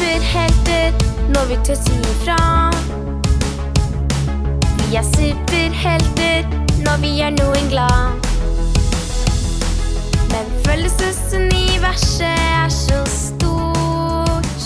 superhelter når vi tør si ifra. Vi er superhelter når vi gjør noen glad. Men følelsesuniverset er så stort.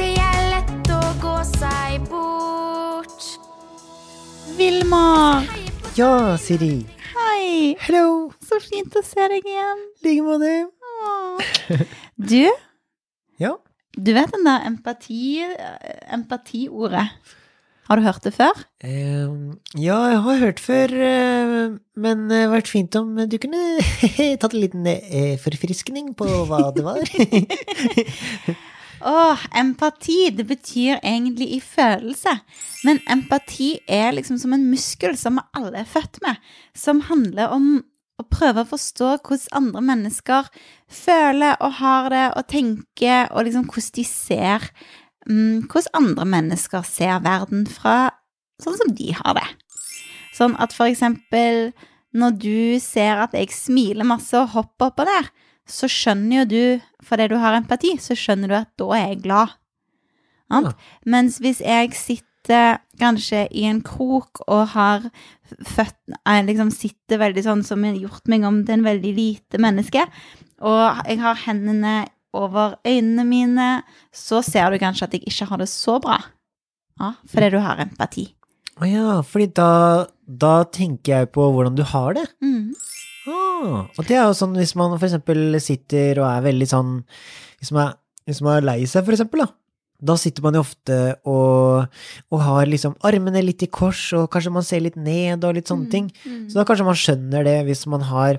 Det er lett å gå seg bort. Vilma! Ja, Siri. Hei! Hello. Så fint å se deg igjen. I like måte. Du. Du vet den der empati, empatiordet? Har du hørt det før? Uh, ja, jeg har hørt før, uh, men det hadde vært fint om du kunne tatt en liten uh, forfriskning på hva det var. Åh, empati, det betyr egentlig i følelse. Men empati er liksom som en muskel som vi alle er født med, som handler om å prøve å forstå hvordan andre mennesker føler og har det og tenker, og liksom hvordan de ser mm, Hvordan andre mennesker ser verden fra sånn som de har det. Sånn at for eksempel når du ser at jeg smiler masse og hopper opp og ned, så skjønner jo du, fordi du har empati, så skjønner du at da er jeg glad. Ja. Mens hvis jeg sitter kanskje i en krok og har født liksom sitter veldig sånn som har gjort meg om til en veldig lite menneske, og jeg har hendene over øynene mine, så ser du kanskje at jeg ikke har det så bra. Ja, fordi du har empati. Å ja, fordi da, da tenker jeg på hvordan du har det. Mm. Ah, og det er jo sånn hvis man for eksempel sitter og er veldig sånn Hvis man er, hvis man er lei seg, for eksempel, da. Da sitter man jo ofte og, og har liksom armene litt i kors, og kanskje man ser litt ned og litt sånne ting. Mm. Så da kanskje man skjønner det hvis man har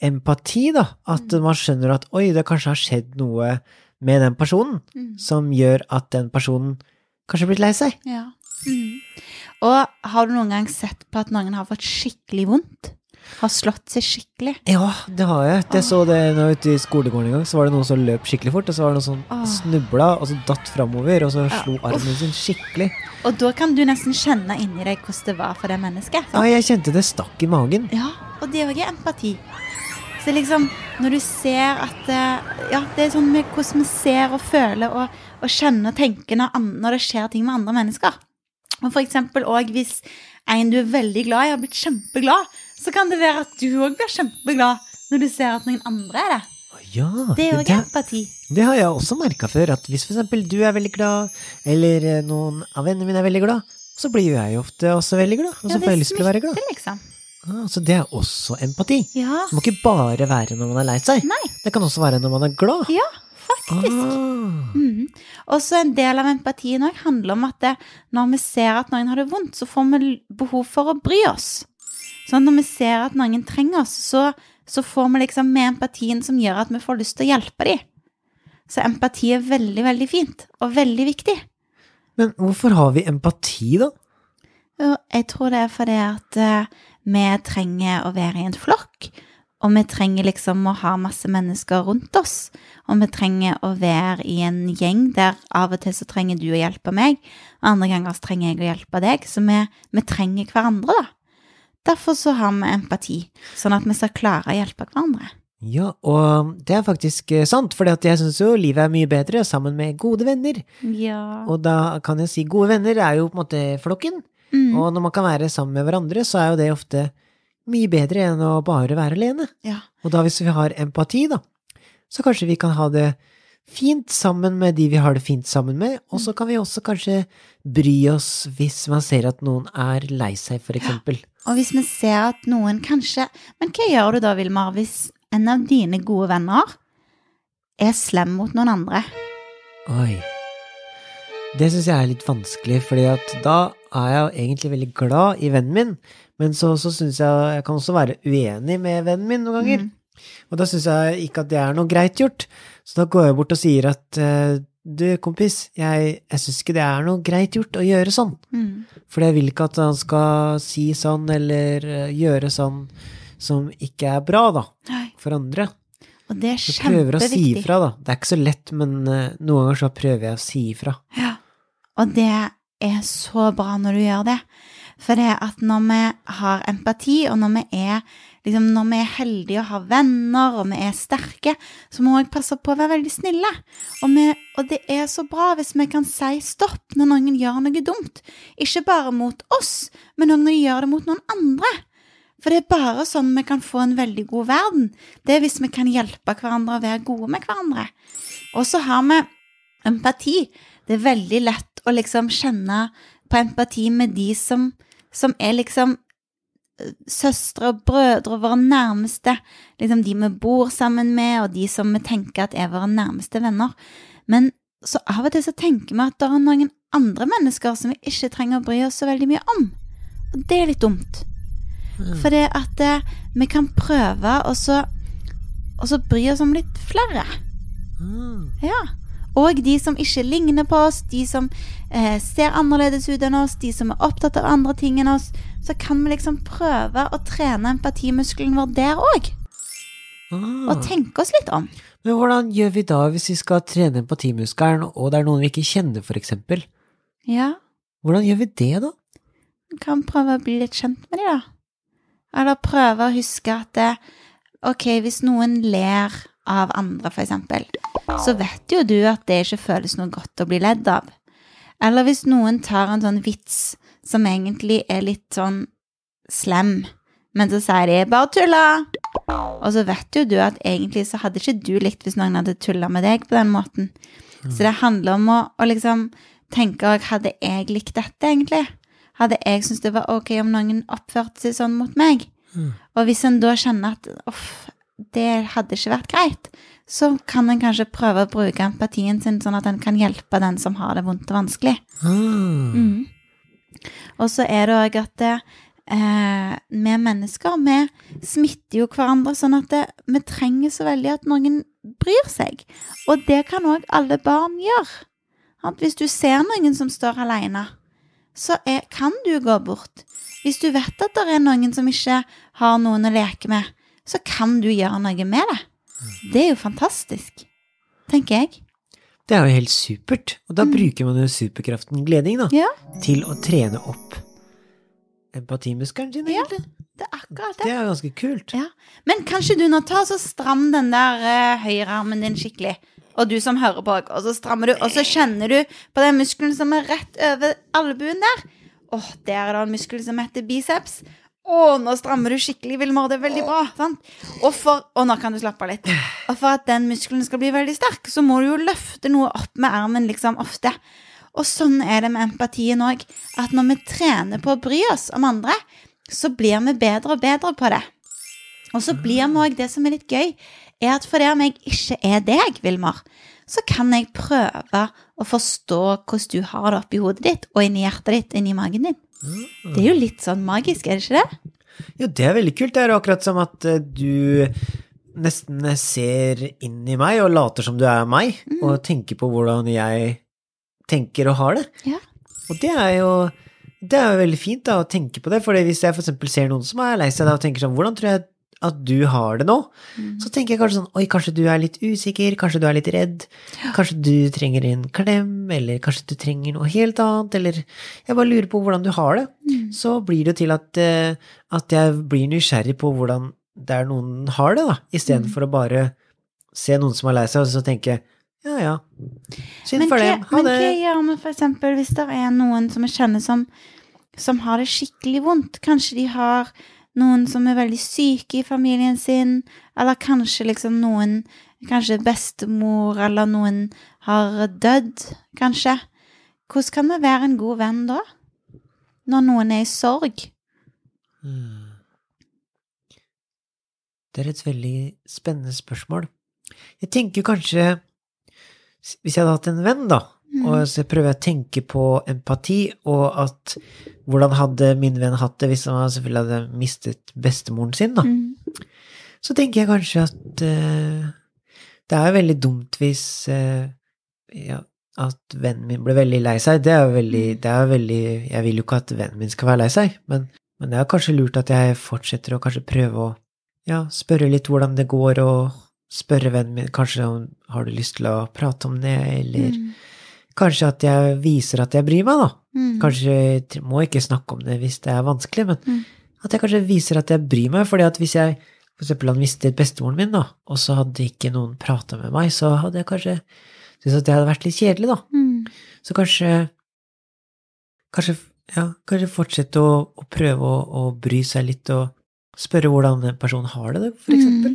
empati, da. At Mm. man skjønner at oi, det kanskje har skjedd noe med den personen Mm. som gjør at den personen kanskje har blitt lei seg. Ja. Mm. Og har du noen gang sett på at noen har fått skikkelig vondt? Har slått seg skikkelig? Ja, det har jeg. Jeg så det nå ute i skolegården en gang. Så var det noen som løp skikkelig fort, og så var det noen som Åh. snubla, og så datt framover, og så Ja, slo armen sin skikkelig. Og da kan du nesten kjenne inni deg hvordan det var for det mennesket. Ja, jeg kjente det stakk i magen. Ja, og det òg er empati. Så liksom, når du ser at eh, Ja, det er sånn med hvordan vi ser og føler og, og kjenner og tenker når, når det skjer ting med andre mennesker. Og for eksempel òg hvis en du er veldig glad i, har blitt kjempeglad, så kan det være at du òg blir kjempeglad når du ser at noen andre er det. Ja, Det er òg empati. det har jeg også merka før, at hvis eksempel du er veldig glad, eller eh, noen av vennene mine er veldig glad, så blir jo jeg ofte også veldig glad, og så Ja, får jeg lyst til å være glad. liksom. Ah, så det er også empati. Ja. Det må ikke bare være når man er lei seg. Nei. Det kan også være når man er glad. Ja, faktisk. Ah. Mm. Og så en del av empatien òg handler om at det, når vi ser at noen har det vondt, så får vi behov for å bry oss. Sånn når vi ser at noen trenger oss, så, så får vi liksom med empatien som gjør at vi får lyst til å hjelpe dem. Så empati er veldig, veldig fint, og veldig viktig. Men hvorfor har vi empati, da? Jo, jeg tror det er fordi at eh, vi trenger å være i en flokk, og vi trenger liksom å ha masse mennesker rundt oss, og vi trenger å være i en gjeng der av og til så trenger du å hjelpe meg, og andre ganger så trenger jeg å hjelpe deg, så vi, vi trenger hverandre da. Derfor så har vi empati, sånn at vi skal klare å hjelpe hverandre. Ja, og det er faktisk eh, sant, for jeg syns jo livet er mye bedre sammen med gode venner. Ja. Og da kan jeg si gode venner er jo på en måte flokken, Mm. og når man kan være sammen med hverandre, så er jo det ofte mye bedre enn å bare være alene. ja. Og da hvis vi har empati, da, så kanskje vi kan ha det fint sammen med de vi har det fint sammen med, og så kan vi også kanskje bry oss hvis man ser at noen er lei seg, for eksempel. Og hvis vi ser at noen kanskje Men hva gjør du da, Vilmar, hvis en av dine gode venner er slem mot noen andre? Oi. Det syns jeg er litt vanskelig, fordi at da er jeg jo egentlig veldig glad i vennen min, men så, så syns jeg jeg kan også være uenig med vennen min noen ganger. Og da syns jeg ikke at det er noe greit gjort, så da går jeg bort og sier at eh, du, kompis, jeg, jeg syns ikke det er noe greit gjort å gjøre sånn. Mm. For jeg vil ikke at han skal si sånn eller eh, gjøre sånn som ikke er bra, da, for andre. Og det er Så prøver å si kjempeviktig. ifra, da. Det er ikke så lett, men eh, noen ganger så prøver jeg å si ifra. Ja. Og det er så bra når du gjør det. For det at når vi har empati, og når vi er liksom, når vi er heldige og har venner, og vi er sterke, så må vi også passe på å være veldig snille. Og, vi, og det er så bra hvis vi kan si stopp når noen gjør noe dumt. Ikke bare mot oss, men når de gjør det mot noen andre. For det er bare sånn vi kan få en veldig god verden. Det er hvis vi kan hjelpe hverandre og være gode med hverandre. Og så har vi empati. Det er veldig lett å liksom kjenne på empati med de som, som er liksom søstre og brødre, og våre nærmeste, liksom de vi bor sammen med, og de som vi tenker at er våre nærmeste venner. Men så av og til så tenker vi at det er noen andre mennesker som vi ikke trenger å bry oss så veldig mye om. Og det er litt dumt. For det at eh, vi kan prøve å så, så bry oss om litt flere. Mm. Ja. Og de som ikke ligner på oss, de som eh, ser annerledes ut enn oss, de som er opptatt av andre ting enn oss, så kan vi liksom prøve å trene empatimuskelen vår der òg. Ah. Og tenke oss litt om. Men hvordan gjør vi da hvis vi skal trene empatimuskelen, og det er noen vi ikke kjenner, for eksempel? Ja, Hvordan gjør vi det, da? vi kan prøve å bli litt kjent med de, da. Eller prøve å huske at det, ok, hvis noen ler av andre, eksempel, så vet jo du at det ikke føles noe godt å bli ledd av. Eller hvis noen tar en sånn vits som egentlig er litt sånn slem, men så sier de 'bare tulla', og så vet jo du at egentlig så hadde ikke du likt hvis noen hadde tulla med deg på den måten. Så det handler om å, å liksom tenke òg Hadde jeg likt dette, egentlig? Hadde jeg syntes det var ok om noen oppførte seg sånn mot meg? Mm. Og hvis en da kjenner at uff, det hadde ikke vært greit, så kan en kanskje prøve å bruke empatien sin sånn at en kan hjelpe den som har det vondt og vanskelig. Ah. Mm. Og så er det òg at det, eh, vi mennesker vi smitter jo hverandre, sånn at det, vi trenger så veldig at noen bryr seg. Og det kan òg alle barn gjøre. Hvis du ser noen som står alene, så er, kan du gå bort. Hvis du vet at det er noen som ikke har noen å leke med, så kan du gjøre noe med det. Det er jo fantastisk, tenker jeg. Det er jo helt supert, og da bruker man jo superkraften gleding, da, Mm. Ja, til å trene opp empatimuskelen sin, Ja. egentlig. det er akkurat det. Det er jo ganske kult. Ja. Men kanskje du nå tar så stram den der uh, høyrearmen din skikkelig, og du som hører på, og så strammer du, og så kjenner du på den muskelen som er rett over albuen der. Åh, der er det en muskel som heter biceps. Å, nå strammer du skikkelig, Vilmar. Det er veldig bra. sant? Og, for, og nå kan du slappe av litt. Og for at den muskelen skal bli veldig sterk, så må du jo løfte noe opp med armen liksom ofte. Og sånn er det med empatien òg. At når vi trener på å bry oss om andre, så blir vi bedre og bedre på det. Og så blir vi òg det som er litt gøy, er at fordi om jeg ikke er deg, Vilmar, så kan jeg prøve å forstå hvordan du har det oppi hodet ditt og inni hjertet ditt, inni magen din. Det er jo litt sånn magisk, er det ikke det? Jo, det er veldig kult. Det er akkurat som at eh, du nesten ser inn i meg og later som du er meg, Mm. og tenker på hvordan jeg tenker og har det. Ja. Og det er jo det er jo veldig fint da, å tenke på det, for hvis jeg for eksempel ser noen som er lei seg da, og tenker sånn, hvordan tror jeg at du har det nå? Mm. Så tenker jeg kanskje sånn, oi, kanskje du er litt usikker, kanskje du er litt redd, kanskje du trenger en klem, eller kanskje du trenger noe helt annet, eller jeg bare lurer på hvordan du har det. Mm. Så blir det jo til at, eh, at jeg blir nysgjerrig på hvordan det er noen har det, da, istedenfor Mm. å bare se noen som er lei seg, og så tenke, ja, ja, synd for det, dem, ha men det. hva gjør vi for eksempel hvis det er noen som jeg kjenner som, som har det skikkelig vondt? Kanskje de har noen som er veldig syke i familien sin, eller kanskje liksom noen Kanskje bestemor eller noen har dødd, kanskje. Hvordan kan vi være en god venn da? Når noen er i sorg? Mm. Det er et veldig spennende spørsmål. Jeg tenker kanskje Hvis jeg hadde hatt en venn, da. Og så prøver jeg å tenke på empati, og at hvordan hadde min venn hatt det hvis han selvfølgelig hadde mistet bestemoren sin, da, Mm. så tenker jeg kanskje at uh, det er veldig dumt hvis uh, ja, at vennen min ble veldig lei seg. Det er jo veldig, det er veldig Jeg vil jo ikke at vennen min skal være lei seg, men, men det er kanskje lurt at jeg fortsetter å kanskje prøve å ja, spørre litt hvordan det går, og spørre vennen min kanskje om har du lyst til å prate om det, eller Mm. Kanskje at jeg viser at jeg bryr meg, da. Mm. Kanskje jeg må ikke snakke om det hvis det er vanskelig, men Mm. At jeg kanskje viser at jeg bryr meg, fordi at hvis jeg for eksempel han mistet bestemoren min, da, og så hadde ikke noen prata med meg, så hadde jeg kanskje syntes at det hadde vært litt kjedelig, da. Mm. Så kanskje Kanskje, ja, kanskje fortsette å, å prøve å, å bry seg litt og spørre hvordan en person har det, for eksempel.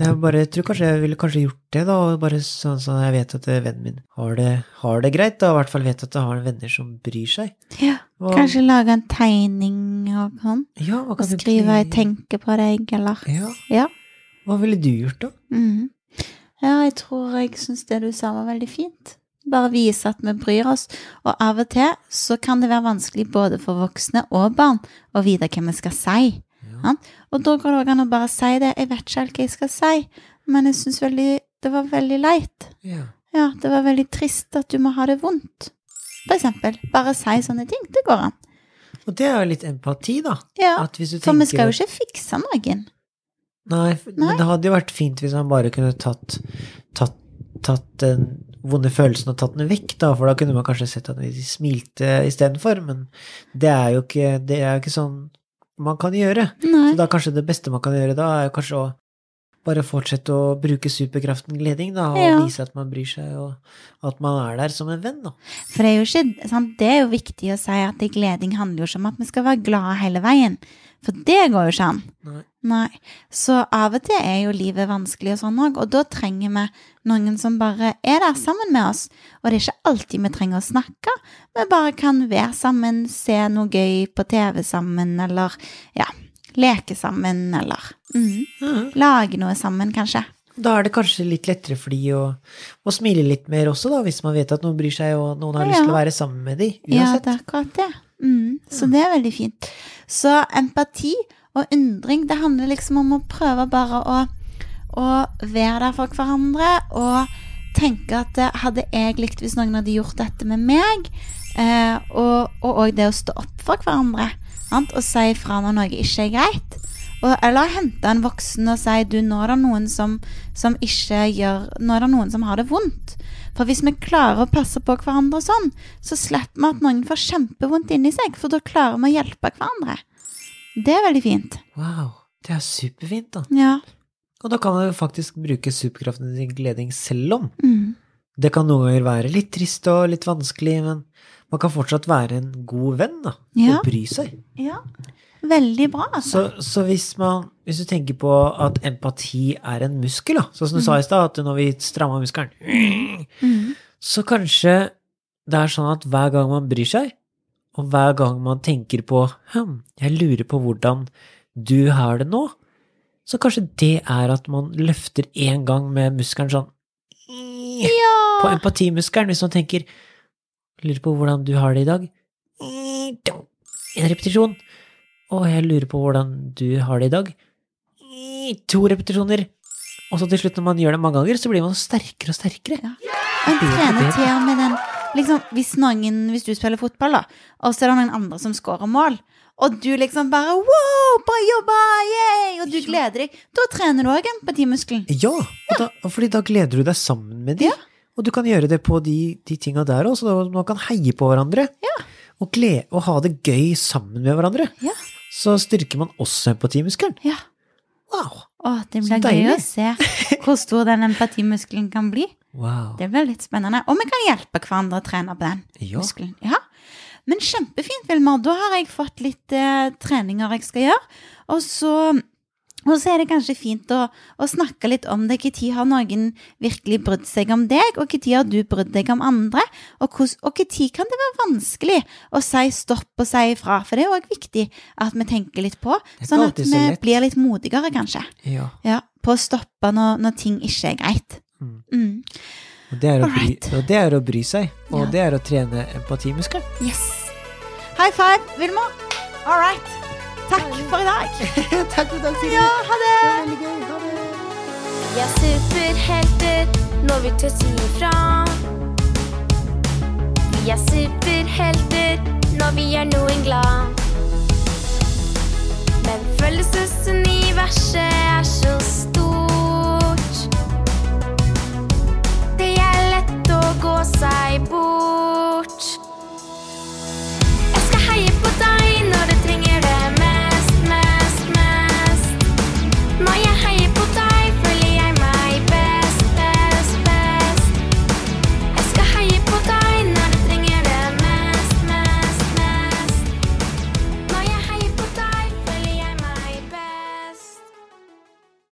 Mm. Jeg bare jeg tror kanskje jeg ville kanskje gjort det, da, bare sånn sånn jeg vet at vennen min har det, har det greit, da, i hvert fall vet at jeg har venner som bryr seg. Ja, Og, kanskje lage en tegning av han. ja, Og skrive hva 'jeg tenker på deg', eller Ja, Ja. hva ville du gjort, da? Mhm. Ja, jeg tror jeg syns det du sa var veldig fint. Bare vise at vi bryr oss. Og av og til så kan det være vanskelig både for voksne og barn å vite hva vi skal si. Ja. Og da går det òg an å bare si det. Jeg vet ikke helt hva jeg skal si, men jeg syns det var veldig leit. Ja. Ja, det var veldig trist at du må ha det vondt. For eksempel. Bare si sånne ting. Det går an. Og det er jo litt empati, da. Ja, For vi skal jo ikke fikse noen. Nei, Nei. men det hadde jo vært fint hvis han bare kunne tatt, tatt, tatt den vonde følelsen og tatt den vekk, da, for da kunne man kanskje sett at de smilte istedenfor, men det er jo ikke, det er jo ikke sånn man kan gjøre. Nei. Så da kanskje det beste man kan gjøre da, er kanskje å bare fortsette å bruke superkraften gleding, da, og Ja. vise at man bryr seg, og at man er der som en venn, da. For det er jo ikke sant? Det er jo viktig å si at gleding handler jo ikke om at vi skal være glade hele veien. For det går jo ikke an. Nei. Nei. Så av og til er jo livet vanskelig og sånn òg, og da trenger vi noen som bare er der sammen med oss. Og det er ikke alltid vi trenger å snakke, vi bare kan være sammen, se noe gøy på TV sammen, eller ja, leke sammen, eller mm. Ja. lage noe sammen, kanskje. Da er det kanskje litt lettere for de å, å smile litt mer også, da, hvis man vet at noen bryr seg, og noen har lyst til å være sammen med de, Ja, uansett. det er akkurat det. Mm, så det er veldig fint. Så empati og undring, det handler liksom om å prøve bare å, å være der for hverandre og tenke at eh, hadde jeg likt hvis noen hadde gjort dette med meg, eh, og òg det å stå opp for hverandre sant? og si fra når noe ikke er greit. Og, eller hente en voksen og si du, nå er det noen som, som ikke gjør Nå er det noen som har det vondt. For hvis vi klarer å passe på hverandre sånn, så slipper vi at noen får kjempevondt inni seg, for da klarer vi å hjelpe hverandre. Det er veldig fint. Wow, det er superfint, da. Ja. Og da kan man jo faktisk bruke superkraften til gleding selv om. Mm. Det kan noen ganger være litt trist og litt vanskelig, men man kan fortsatt være en god venn, da. Ja. Og bry seg. ja. Veldig bra, altså. Så, så hvis man Hvis du tenker på at empati er en muskel, da, sånn som du sa i stad, at når vi stramma muskelen Mm. Så kanskje det er sånn at hver gang man bryr seg, og hver gang man tenker på hm, jeg lurer på hvordan du har det nå, så kanskje det er at man løfter én gang med muskelen sånn Ja. På empatimuskelen, hvis man tenker lurer på hvordan du har det i dag. En repetisjon. Og jeg lurer på hvordan du har det i dag. To repetisjoner. Og så til slutt, når man gjør det mange ganger, så blir man sterkere og sterkere. Ja. En trener til med den liksom, hvis, noen, hvis du spiller fotball, da, og så er det noen andre som scorer mål, og du liksom bare Wow, bra jobba! Yay! Og du gleder deg. Da trener du òg empatimuskelen. Ja, og da, og fordi da gleder du deg sammen med de. Og du kan gjøre det på de, de tinga der òg, så man kan heie på hverandre. Og, gle, og ha det gøy sammen med hverandre. Ja. Så styrker man også empatimuskelen. ja. Wow. Å, det blir gøy å se hvor stor den empatimuskelen kan bli. wow. Det blir litt spennende. Og vi kan hjelpe hverandre å trene på den Ja. muskelen. Ja. Men kjempefint, Vilmar. Da har jeg fått litt eh, treninger jeg skal gjøre. Og så, og så er det kanskje fint å, å snakke litt om det. Når har noen virkelig brydd seg om deg, og når har du brydd deg om andre? Og når kan det være vanskelig å si stopp og si ifra? For det er òg viktig at vi tenker litt på, sånn at vi så blir litt modigere, kanskje. Ja. Ja, På å stoppe når, når ting ikke er greit. Mm. Mm. Og det, er bry, og det er å bry seg, og Ja. det er å trene empatimuskelen. Yes. High five, Vilma. All right. Takk for i dag. Takk for i dag, Siri. Ja, ha det. Det var veldig gøy. Ha det. Vi er superhelter når vi tør si ifra. Vi er superhelter når vi gjør noen glad. Men følelsesuniverset er